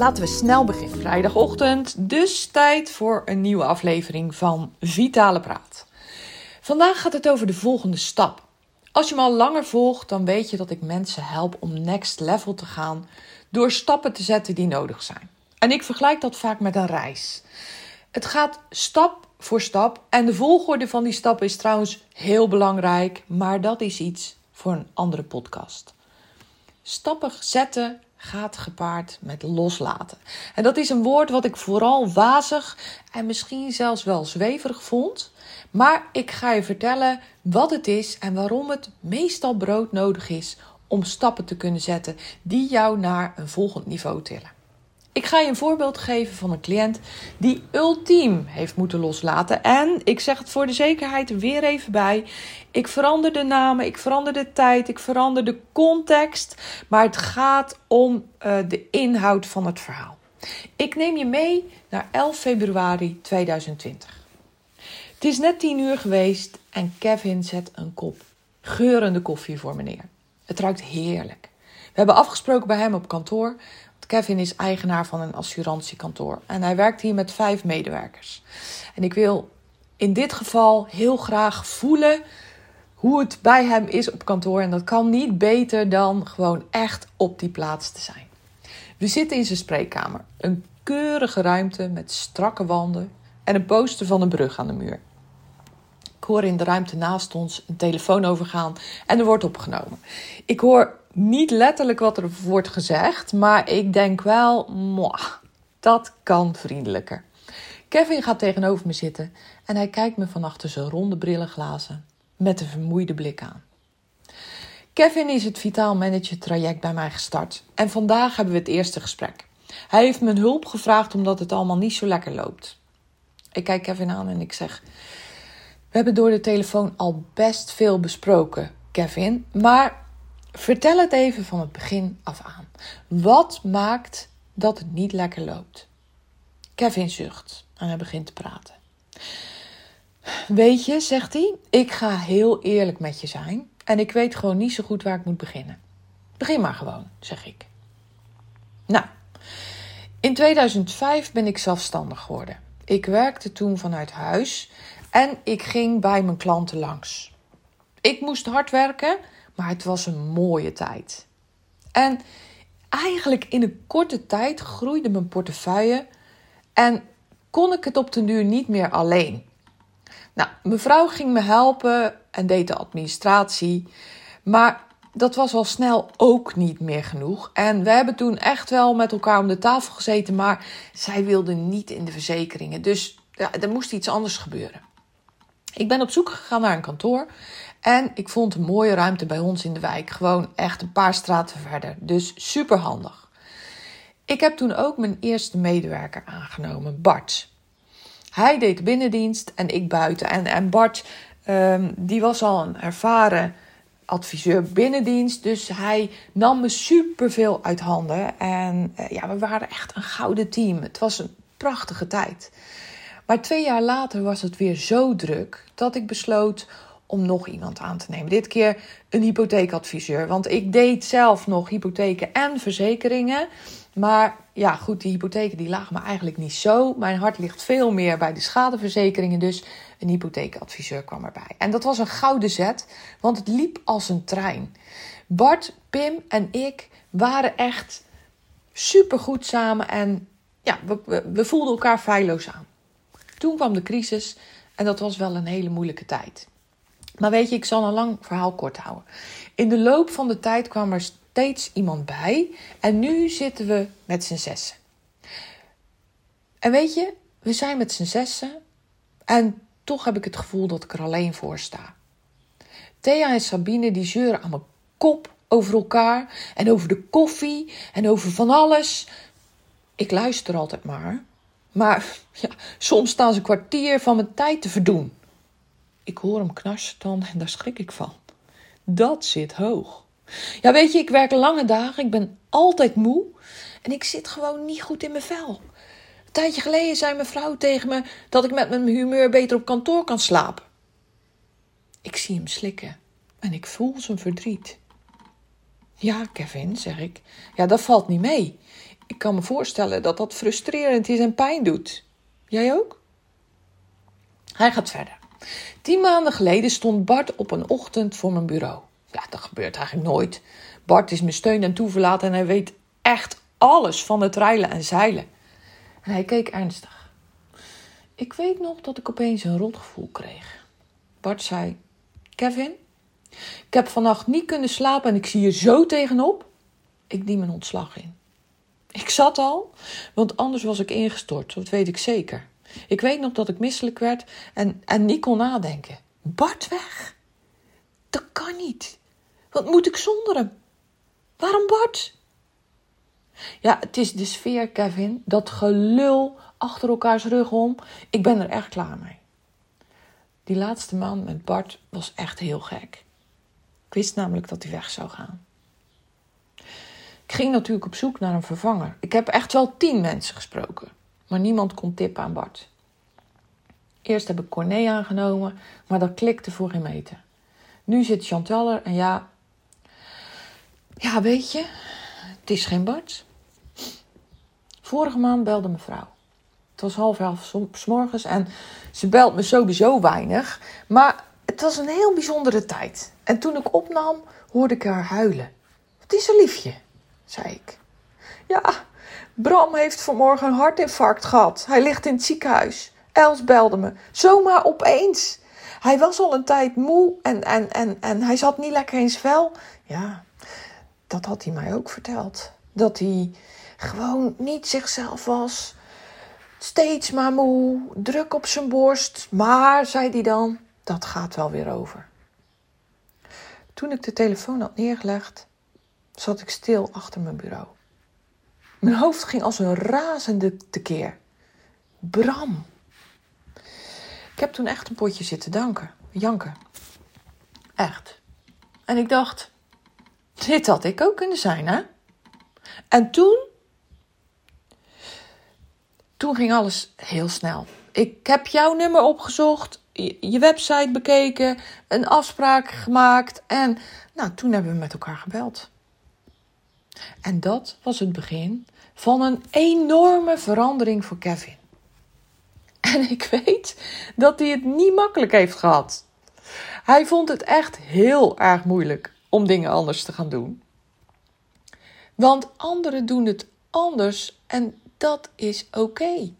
Laten we snel beginnen. Vrijdagochtend, dus tijd voor een nieuwe aflevering van Vitale Praat. Vandaag gaat het over de volgende stap. Als je me al langer volgt, dan weet je dat ik mensen help om next level te gaan door stappen te zetten die nodig zijn. En ik vergelijk dat vaak met een reis. Het gaat stap voor stap en de volgorde van die stappen is trouwens heel belangrijk, maar dat is iets voor een andere podcast. Stappen zetten gaat gepaard met loslaten. En dat is een woord wat ik vooral wazig en misschien zelfs wel zweverig vond. Maar ik ga je vertellen wat het is en waarom het meestal broodnodig is om stappen te kunnen zetten die jou naar een volgend niveau tillen. Ik ga je een voorbeeld geven van een cliënt die ultiem heeft moeten loslaten. En ik zeg het voor de zekerheid weer even bij. Ik verander de namen, ik verander de tijd, ik verander de context. Maar het gaat om uh, de inhoud van het verhaal. Ik neem je mee naar 11 februari 2020. Het is net 10 uur geweest en Kevin zet een kop geurende koffie voor me neer. Het ruikt heerlijk. We hebben afgesproken bij hem op kantoor Kevin is eigenaar van een assurantiekantoor en hij werkt hier met vijf medewerkers. En ik wil in dit geval heel graag voelen hoe het bij hem is op kantoor. En dat kan niet beter dan gewoon echt op die plaats te zijn. We zitten in zijn spreekkamer. Een keurige ruimte met strakke wanden en een poster van een brug aan de muur. Hoor in de ruimte naast ons een telefoon overgaan en er wordt opgenomen. Ik hoor niet letterlijk wat er wordt gezegd, maar ik denk wel, mwah, dat kan vriendelijker. Kevin gaat tegenover me zitten en hij kijkt me van achter zijn ronde brillenglazen met een vermoeide blik aan. Kevin is het Vitaal Manager traject bij mij gestart en vandaag hebben we het eerste gesprek. Hij heeft me hulp gevraagd omdat het allemaal niet zo lekker loopt. Ik kijk Kevin aan en ik zeg: We hebben door de telefoon al best veel besproken, Kevin, maar Vertel het even van het begin af aan. Wat maakt dat het niet lekker loopt? Kevin zucht en hij begint te praten. Weet je, zegt hij, ik ga heel eerlijk met je zijn en ik weet gewoon niet zo goed waar ik moet beginnen. Begin maar gewoon, zeg ik. Nou, in 2005 ben ik zelfstandig geworden. Ik werkte toen vanuit huis en ik ging bij mijn klanten langs. Ik moest hard werken maar het was een mooie tijd. En eigenlijk in een korte tijd groeide mijn portefeuille en kon ik het op den duur niet meer alleen. Nou, mevrouw ging me helpen en deed de administratie, maar dat was al snel ook niet meer genoeg. En we hebben toen echt wel met elkaar om de tafel gezeten, maar zij wilde niet in de verzekeringen. Dus ja, er moest iets anders gebeuren. Ik ben op zoek gegaan naar een kantoor en ik vond een mooie ruimte bij ons in de wijk. Gewoon echt een paar straten verder. Dus super handig. Ik heb toen ook mijn eerste medewerker aangenomen, Bart. Hij deed de binnendienst en ik buiten. En, en Bart, um, die was al een ervaren adviseur binnendienst. Dus hij nam me superveel uit handen. En uh, ja, we waren echt een gouden team. Het was een prachtige tijd. Maar twee jaar later was het weer zo druk dat ik besloot om nog iemand aan te nemen. Dit keer een hypotheekadviseur. Want ik deed zelf nog hypotheken en verzekeringen. Maar ja, goed, die hypotheken die lagen me eigenlijk niet zo. Mijn hart ligt veel meer bij de schadeverzekeringen. Dus een hypotheekadviseur kwam erbij. En dat was een gouden zet, want het liep als een trein. Bart, Pim en ik waren echt supergoed samen. En ja, we, we voelden elkaar feilloos aan. Toen kwam de crisis en dat was wel een hele moeilijke tijd. Maar weet je, ik zal een lang verhaal kort houden. In de loop van de tijd kwam er steeds iemand bij. En nu zitten we met z'n zessen. En weet je, we zijn met z'n zessen. En toch heb ik het gevoel dat ik er alleen voor sta. Thea en Sabine die zeuren aan mijn kop over elkaar. En over de koffie. En over van alles. Ik luister altijd maar. Maar ja, soms staan ze een kwartier van mijn tijd te verdoen. Ik hoor hem knarsen dan en daar schrik ik van. Dat zit hoog. Ja, weet je, ik werk lange dagen, ik ben altijd moe en ik zit gewoon niet goed in mijn vel. Een tijdje geleden zei mijn vrouw tegen me dat ik met mijn humeur beter op kantoor kan slapen. Ik zie hem slikken en ik voel zijn verdriet. Ja, Kevin, zeg ik. Ja, dat valt niet mee. Ik kan me voorstellen dat dat frustrerend is en pijn doet. Jij ook? Hij gaat verder. Tien maanden geleden stond Bart op een ochtend voor mijn bureau. Ja, dat gebeurt eigenlijk nooit. Bart is mijn steun en toeverlaat en hij weet echt alles van het rijlen en zeilen. En hij keek ernstig. Ik weet nog dat ik opeens een rotgevoel kreeg. Bart zei: Kevin, ik heb vannacht niet kunnen slapen en ik zie je zo tegenop. Ik dien mijn ontslag in. Ik zat al, want anders was ik ingestort, dat weet ik zeker. Ik weet nog dat ik misselijk werd en, en niet kon nadenken. Bart weg? Dat kan niet. Wat moet ik zonder hem? Waarom Bart? Ja, het is de sfeer, Kevin. Dat gelul achter elkaars rug om. Ik ben er echt klaar mee. Die laatste maand met Bart was echt heel gek. Ik wist namelijk dat hij weg zou gaan. Ik ging natuurlijk op zoek naar een vervanger. Ik heb echt wel tien mensen gesproken, maar niemand kon tippen aan Bart. Eerst heb ik Corné aangenomen, maar dat klikte voor geen meter. Nu zit Chantal er en ja, ja, weet je, het is geen Bart. Vorige maand belde mevrouw. Het was half elf s morgens en ze belt me sowieso weinig. Maar het was een heel bijzondere tijd. En toen ik opnam, hoorde ik haar huilen. Wat is er, liefje? Zei ik. Ja, Bram heeft vanmorgen een hartinfarct gehad. Hij ligt in het ziekenhuis. Els belde me. Zomaar opeens. Hij was al een tijd moe en, en, en, en hij zat niet lekker in zijn vel. Ja, dat had hij mij ook verteld. Dat hij gewoon niet zichzelf was. Steeds maar moe, druk op zijn borst. Maar, zei hij dan, dat gaat wel weer over. Toen ik de telefoon had neergelegd, zat ik stil achter mijn bureau. Mijn hoofd ging als een razende tekeer. Bram. Ik heb toen echt een potje zitten danken, janken. Echt. En ik dacht, dit had ik ook kunnen zijn, hè? En toen. Toen ging alles heel snel. Ik heb jouw nummer opgezocht, je website bekeken, een afspraak gemaakt en nou, toen hebben we met elkaar gebeld. En dat was het begin van een enorme verandering voor Kevin. En ik weet dat hij het niet makkelijk heeft gehad. Hij vond het echt heel erg moeilijk om dingen anders te gaan doen. Want anderen doen het anders en dat is oké.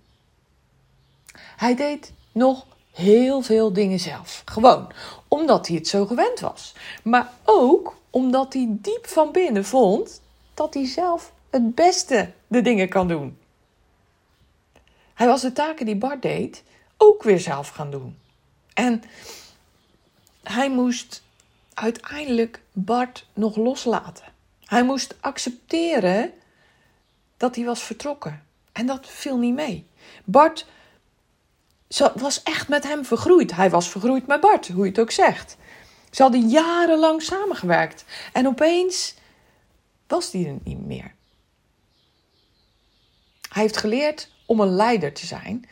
Hij deed nog heel veel dingen zelf. Gewoon omdat hij het zo gewend was. Maar ook omdat hij diep van binnen vond dat hij zelf het beste de dingen kan doen. Hij was de taken die Bart deed ook weer zelf gaan doen. En hij moest uiteindelijk Bart nog loslaten. Hij moest accepteren dat hij was vertrokken. En dat viel niet mee. Bart was echt met hem vergroeid. Hij was vergroeid met Bart, hoe je het ook zegt. Ze hadden jarenlang samengewerkt. En opeens was die er niet meer. Hij heeft geleerd om een leider te zijn.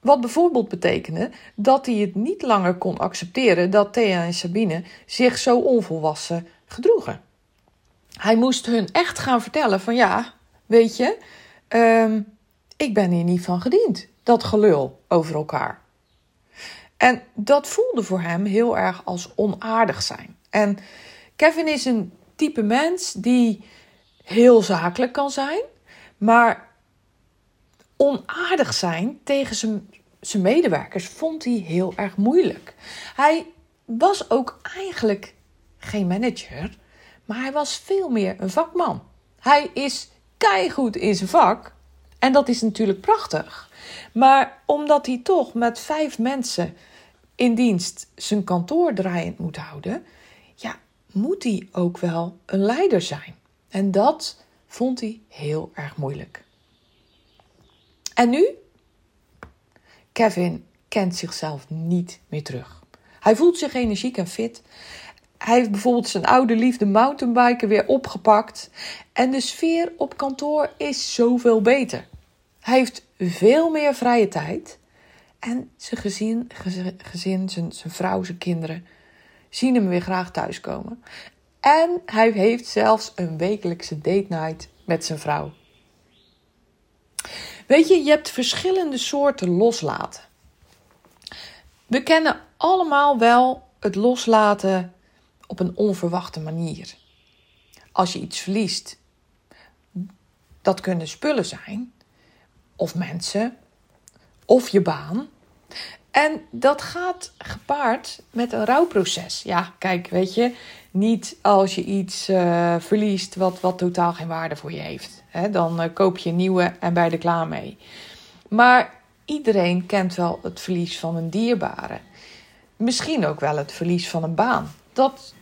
Wat bijvoorbeeld betekende dat hij het niet langer kon accepteren dat Thea en Sabine zich zo onvolwassen gedroegen. Hij moest hun echt gaan vertellen van ja, weet je, um, ik ben hier niet van gediend. Dat gelul over elkaar. En dat voelde voor hem heel erg als onaardig zijn. En Kevin is een type mens die heel zakelijk kan zijn, maar onaardig zijn tegen zijn, zijn medewerkers vond hij heel erg moeilijk. Hij was ook eigenlijk geen manager, maar hij was veel meer een vakman. Hij is keigoed in zijn vak en dat is natuurlijk prachtig. Maar omdat hij toch met vijf mensen in dienst zijn kantoor draaiend moet houden, moet hij ook wel een leider zijn. En dat vond hij heel erg moeilijk. En nu? Kevin kent zichzelf niet meer terug. Hij voelt zich energiek en fit. Hij heeft bijvoorbeeld zijn oude liefde mountainbiken weer opgepakt. En de sfeer op kantoor is zoveel beter. Hij heeft veel meer vrije tijd. En zijn gezin, gezin zijn, zijn vrouw, zijn kinderen zien hem weer graag thuiskomen. En hij heeft zelfs een wekelijkse date night met zijn vrouw. Weet je, je hebt verschillende soorten loslaten. We kennen allemaal wel het loslaten op een onverwachte manier. Als je iets verliest, dat kunnen spullen zijn, of mensen, of je baan. En dat gaat gepaard met een rouwproces. Ja, kijk, weet je, niet als je iets uh, verliest wat, wat totaal geen waarde voor je heeft. Hè, dan uh, koop je een nieuwe en je er klaar mee. Maar iedereen kent wel het verlies van een dierbare. Misschien ook wel het verlies van een baan. Dat,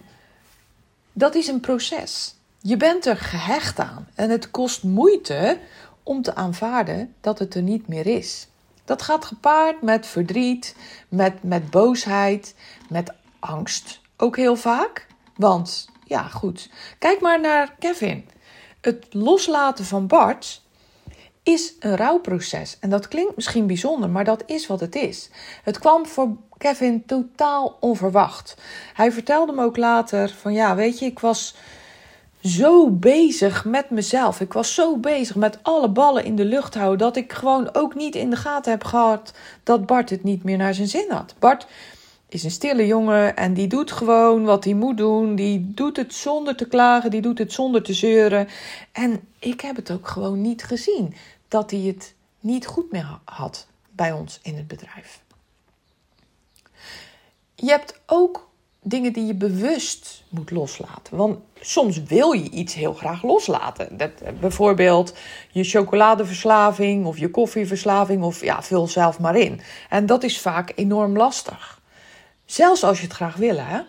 dat is een proces. Je bent er gehecht aan en het kost moeite om te aanvaarden dat het er niet meer is. Dat gaat gepaard met verdriet, met, met boosheid, met angst. Ook heel vaak. Want, ja, goed. Kijk maar naar Kevin. Het loslaten van Bart is een rouwproces. En dat klinkt misschien bijzonder, maar dat is wat het is. Het kwam voor Kevin totaal onverwacht. Hij vertelde me ook later van ja, weet je, ik was zo bezig met mezelf. Ik was zo bezig met alle ballen in de lucht houden dat ik gewoon ook niet in de gaten heb gehad dat Bart het niet meer naar zijn zin had. Bart is een stille jongen en die doet gewoon wat hij moet doen. Die doet het zonder te klagen, die doet het zonder te zeuren. En ik heb het ook gewoon niet gezien dat hij het niet goed meer had bij ons in het bedrijf. Je hebt ook dingen die je bewust moet loslaten. Want soms wil je iets heel graag loslaten. Dat, eh, bijvoorbeeld je chocoladeverslaving of je koffieverslaving of ja, vul zelf maar in. En dat is vaak enorm lastig. Zelfs als je het graag wil, hè?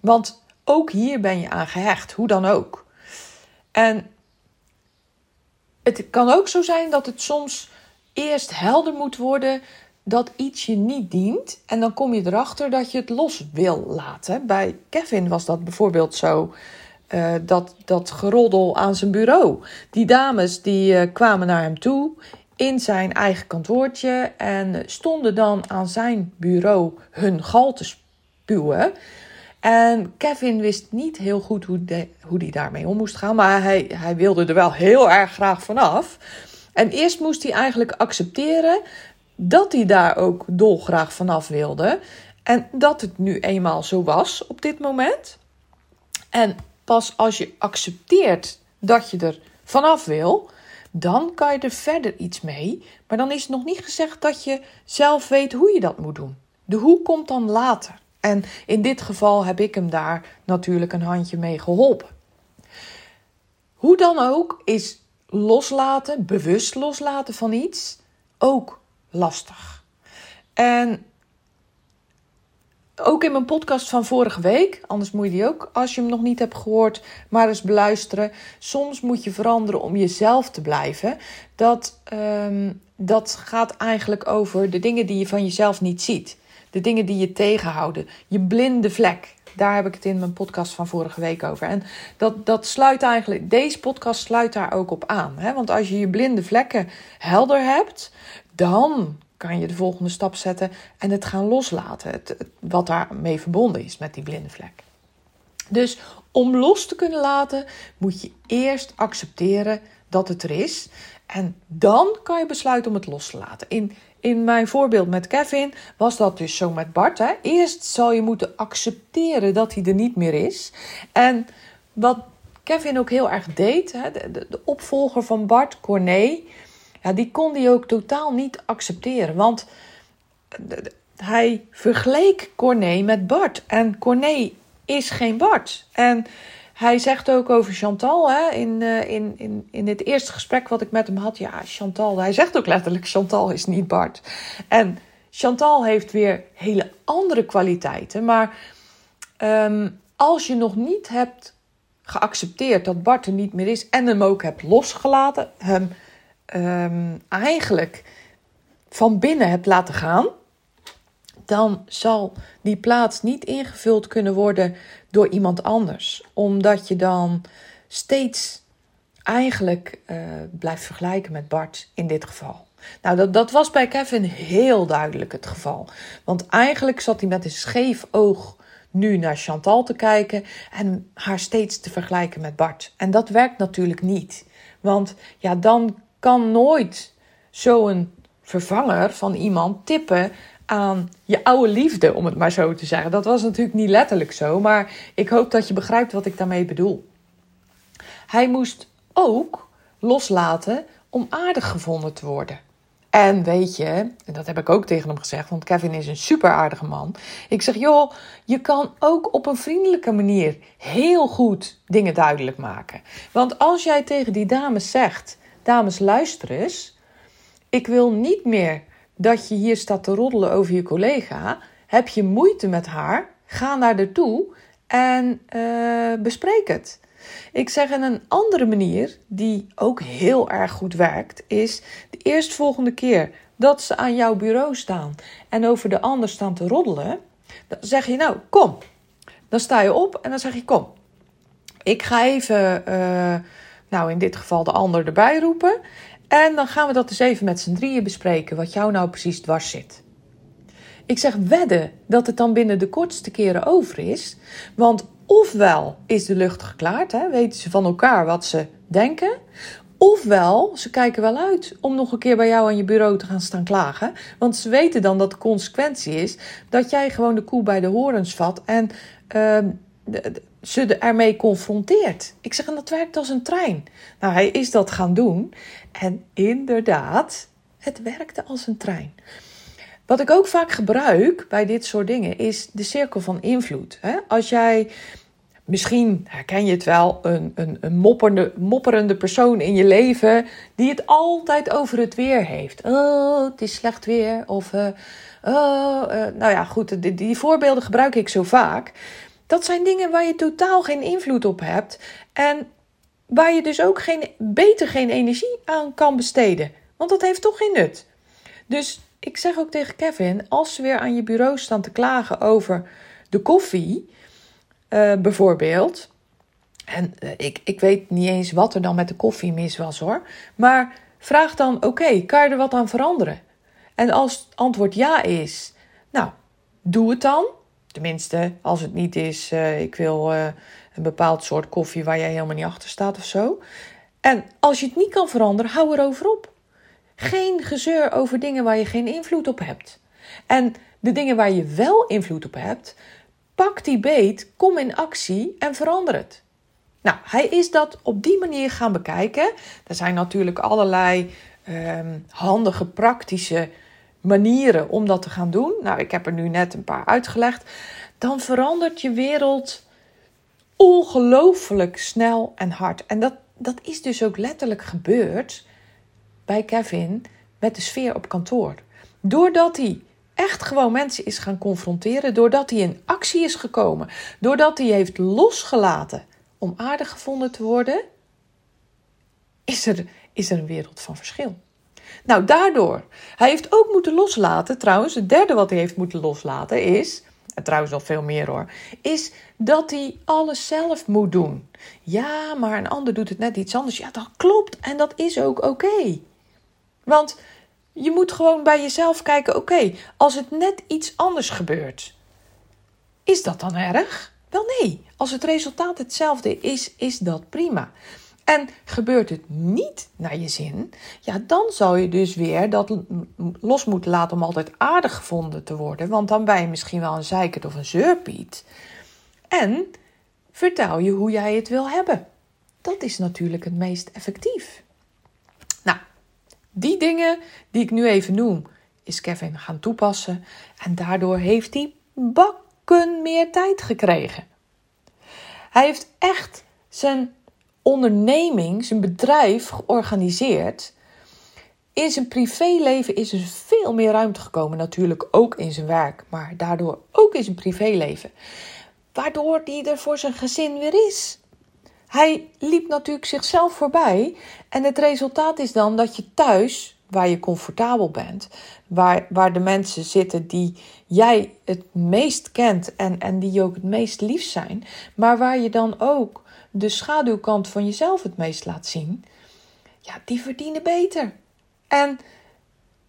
Want ook hier ben je aan gehecht, hoe dan ook. En het kan ook zo zijn dat het soms eerst helder moet worden dat iets je niet dient. En dan kom je erachter dat je het los wil laten. Bij Kevin was dat bijvoorbeeld zo. Uh, dat, dat geroddel aan zijn bureau. Die dames die uh, kwamen naar hem toe in zijn eigen kantoortje en stonden dan aan zijn bureau hun gal te spuwen. En Kevin wist niet heel goed hoe, hoe die daarmee om moest gaan, maar hij, hij wilde er wel heel erg graag vanaf. En eerst moest hij eigenlijk accepteren dat hij daar ook dolgraag vanaf wilde. En dat het nu eenmaal zo was op dit moment. En pas als je accepteert dat je er vanaf wil, dan kan je er verder iets mee. Maar dan is het nog niet gezegd dat je zelf weet hoe je dat moet doen. De hoe komt dan later. En in dit geval heb ik hem daar natuurlijk een handje mee geholpen. Hoe dan ook is loslaten, bewust loslaten van iets, ook lastig. En ook in mijn podcast van vorige week, anders moet je die ook, als je hem nog niet hebt gehoord, maar eens beluisteren. Soms moet je veranderen om jezelf te blijven. Dat, ehm, dat gaat eigenlijk over de dingen die je van jezelf niet ziet. De dingen die je tegenhouden. Je blinde vlek. Daar heb ik het in mijn podcast van vorige week over. En dat, dat sluit eigenlijk, deze podcast sluit daar ook op aan. Hè? Want als je je blinde vlekken helder hebt, dan kan je de volgende stap zetten en het gaan loslaten. Het, wat daarmee verbonden is met die blinde vlek. Dus om los te kunnen laten, moet je eerst accepteren dat het er is. En dan kan je besluiten om het los te laten. In, in mijn voorbeeld met Kevin was dat dus zo met Bart. Eerst zal je moeten accepteren dat hij er niet meer is. En wat Kevin ook heel erg deed, hè? De, de, de opvolger van Bart, Corné, ja, die kon hij ook totaal niet accepteren. Want hij vergeleek Corné met Bart. En Corné is geen Bart. En hij zegt ook over Chantal, hè, in, uh, in, in, in het eerste gesprek wat ik met hem had. Ja, Chantal, hij zegt ook letterlijk: Chantal is niet Bart. En Chantal heeft weer hele andere kwaliteiten. Maar um, als je nog niet hebt geaccepteerd dat Bart er niet meer is en hem ook hebt losgelaten, hem um, eigenlijk van binnen hebt laten gaan, dan zal die plaats niet ingevuld kunnen worden door iemand anders. Omdat je dan steeds eigenlijk uh, blijft vergelijken met Bart in dit geval. Nou, dat, dat was bij Kevin heel duidelijk het geval. Want eigenlijk zat hij met een scheef oog nu naar Chantal te kijken en haar steeds te vergelijken met Bart. En dat werkt natuurlijk niet. Want ja, dan kan nooit zo'n vervanger van iemand tippen aan je oude liefde, om het maar zo te zeggen. Dat was natuurlijk niet letterlijk zo, maar ik hoop dat je begrijpt wat ik daarmee bedoel. Hij moest ook loslaten om aardig gevonden te worden. En weet je, en dat heb ik ook tegen hem gezegd, want Kevin is een super aardige man. Ik zeg, joh, je kan ook op een vriendelijke manier heel goed dingen duidelijk maken. Want als jij tegen die dames zegt, dames luister eens, ik wil niet meer dat je hier staat te roddelen over je collega. Heb je moeite met haar? Ga naar haar toe en uh, bespreek het. Ik zeg in een andere manier, die ook heel erg goed werkt, is de eerstvolgende keer dat ze aan jouw bureau staan en over de ander staan te roddelen, dan zeg je nou, kom. Dan sta je op en dan zeg je, kom. Ik ga even, uh, nou in dit geval de ander erbij roepen. En dan gaan we dat eens even met z'n drieën bespreken, wat jou nou precies dwars zit. Ik zeg wedden dat het dan binnen de kortste keren over is. Want ofwel is de lucht geklaard, hè, weten ze van elkaar wat ze denken. Ofwel, ze kijken wel uit om nog een keer bij jou aan je bureau te gaan staan klagen. Want ze weten dan dat de consequentie is dat jij gewoon de koe bij de horens vat en uh, ze ermee confronteert. Ik zeg, en dat werkt als een trein. Nou, hij is dat gaan doen. En inderdaad, het werkte als een trein. Wat ik ook vaak gebruik bij dit soort dingen is de cirkel van invloed. Als jij, misschien herken je het wel, een, een, een mopperende, mopperende persoon in je leven die het altijd over het weer heeft. Oh, het is slecht weer. Of, uh, oh, uh, nou ja, goed, die voorbeelden gebruik ik zo vaak. Dat zijn dingen waar je totaal geen invloed op hebt. En waar je dus ook geen, beter geen energie aan kan besteden. Want dat heeft toch geen nut. Dus ik zeg ook tegen Kevin, als ze weer aan je bureau staan te klagen over de koffie, uh, bijvoorbeeld. En uh, ik, ik weet niet eens wat er dan met de koffie mis was hoor. Maar vraag dan: oké, kan je er wat aan veranderen? En als het antwoord ja is, nou, doe het dan. Tenminste, als het niet is, uh, ik wil uh, een bepaald soort koffie waar jij helemaal niet achter staat of zo. En als je het niet kan veranderen, hou erover op. Geen gezeur over dingen waar je geen invloed op hebt. En de dingen waar je wel invloed op hebt, pak die beet, kom in actie en verander het. Nou, hij is dat op die manier gaan bekijken. Er zijn natuurlijk allerlei um, handige, praktische manieren om dat te gaan doen. Nou, ik heb er nu net een paar uitgelegd. Dan verandert je wereld ongelooflijk snel en hard. En dat, dat is dus ook letterlijk gebeurd bij Kevin met de sfeer op kantoor. Doordat hij echt gewoon mensen is gaan confronteren, doordat hij in actie is gekomen, doordat hij heeft losgelaten om aardig gevonden te worden, is er, is er een wereld van verschil. Nou, daardoor. Hij heeft ook moeten loslaten, trouwens, het derde wat hij heeft moeten loslaten is, en trouwens nog veel meer hoor, is dat hij alles zelf moet doen. Ja, maar een ander doet het net iets anders. Ja, dat klopt en dat is ook oké. Want je moet gewoon bij jezelf kijken: oké, als het net iets anders gebeurt, is dat dan erg? Wel nee, als het resultaat hetzelfde is, is dat prima. En gebeurt het niet naar je zin, ja, dan zou je dus weer dat los moeten laten om altijd aardig gevonden te worden. Want dan ben je misschien wel een zeikert of een zeurpiet. En vertel je hoe jij het wil hebben. Dat is natuurlijk het meest effectief. Nou, die dingen die ik nu even noem, is Kevin gaan toepassen. En daardoor heeft hij bakken meer tijd gekregen. Hij heeft echt zijn onderneming, zijn bedrijf georganiseerd. In zijn privéleven is er veel meer ruimte gekomen, natuurlijk ook in zijn werk, maar daardoor ook in zijn privéleven. Waardoor hij er voor zijn gezin weer is. Hij liep natuurlijk zichzelf voorbij en het resultaat is dan dat je thuis waar je comfortabel bent. Waar, waar de mensen zitten die jij het meest kent en, en die je ook het meest lief zijn. Maar waar je dan ook de schaduwkant van jezelf het meest laat zien. Ja, die verdienen beter. En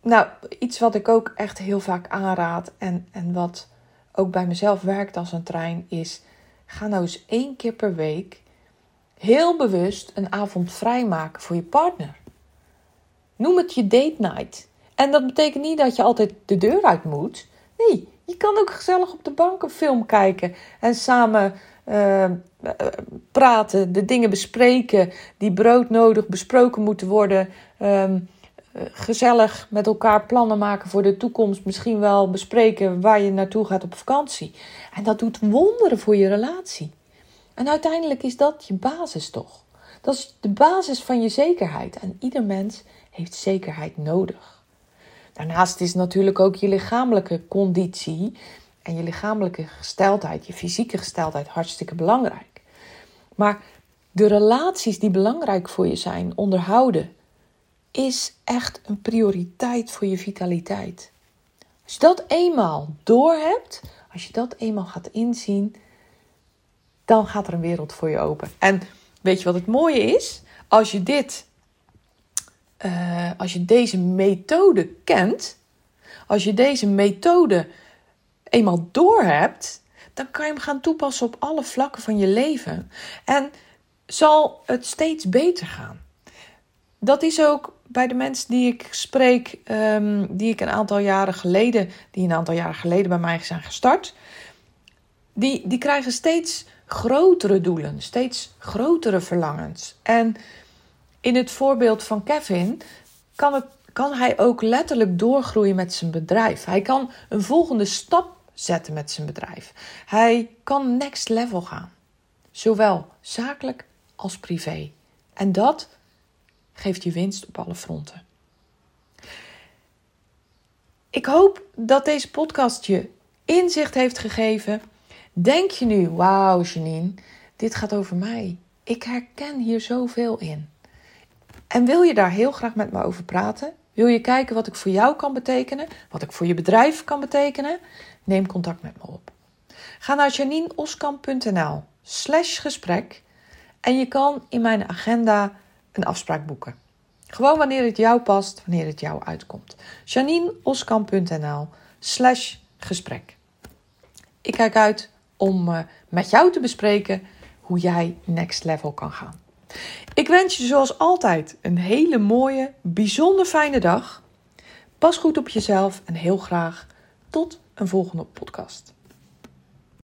nou, iets wat ik ook echt heel vaak aanraad en, en wat ook bij mezelf werkt als een trein is: ga nou eens één keer per week heel bewust een avond vrijmaken voor je partner. Noem het je date night. En dat betekent niet dat je altijd de deur uit moet. Nee, je kan ook gezellig op de bank een film kijken en samen uh, praten, de dingen bespreken die broodnodig besproken moeten worden. Um, gezellig met elkaar plannen maken voor de toekomst. Misschien wel bespreken waar je naartoe gaat op vakantie. En dat doet wonderen voor je relatie. En uiteindelijk is dat je basis toch? Dat is de basis van je zekerheid. En ieder mens heeft zekerheid nodig. Daarnaast is natuurlijk ook je lichamelijke conditie en je lichamelijke gesteldheid, je fysieke gesteldheid hartstikke belangrijk. Maar de relaties die belangrijk voor je zijn, onderhouden, is echt een prioriteit voor je vitaliteit. Als je dat eenmaal doorhebt, als je dat eenmaal gaat inzien, dan gaat er een wereld voor je open. En weet je wat het mooie is? Als je dit, uh, als je deze methode kent, als je deze methode eenmaal doorhebt, dan kan je hem gaan toepassen op alle vlakken van je leven. En zal het steeds beter gaan. Dat is ook bij de mensen die ik spreek, um, die ik een aantal jaren geleden, die een aantal jaren geleden bij mij zijn gestart, die, die krijgen steeds grotere doelen, steeds grotere verlangens. En in het voorbeeld van Kevin kan, het, kan hij ook letterlijk doorgroeien met zijn bedrijf. Hij kan een volgende stap zetten met zijn bedrijf. Hij kan next level gaan, zowel zakelijk als privé. En dat geeft je winst op alle fronten. Ik hoop dat deze podcast je inzicht heeft gegeven. Denk je nu, wauw Janine, dit gaat over mij. Ik herken hier zoveel in. En wil je daar heel graag met me over praten? Wil je kijken wat ik voor jou kan betekenen? Wat ik voor je bedrijf kan betekenen? Neem contact met me op. Ga naar janineoskamp.nl slash gesprek en je kan in mijn agenda een afspraak boeken. Gewoon wanneer het jou past, wanneer het jou uitkomt. janineoskamp.nl slash gesprek. Ik kijk uit om uh, met jou te bespreken hoe jij next level kan gaan. Ik wens je zoals altijd een hele mooie, bijzonder fijne dag. Pas goed op jezelf en heel graag tot een volgende podcast.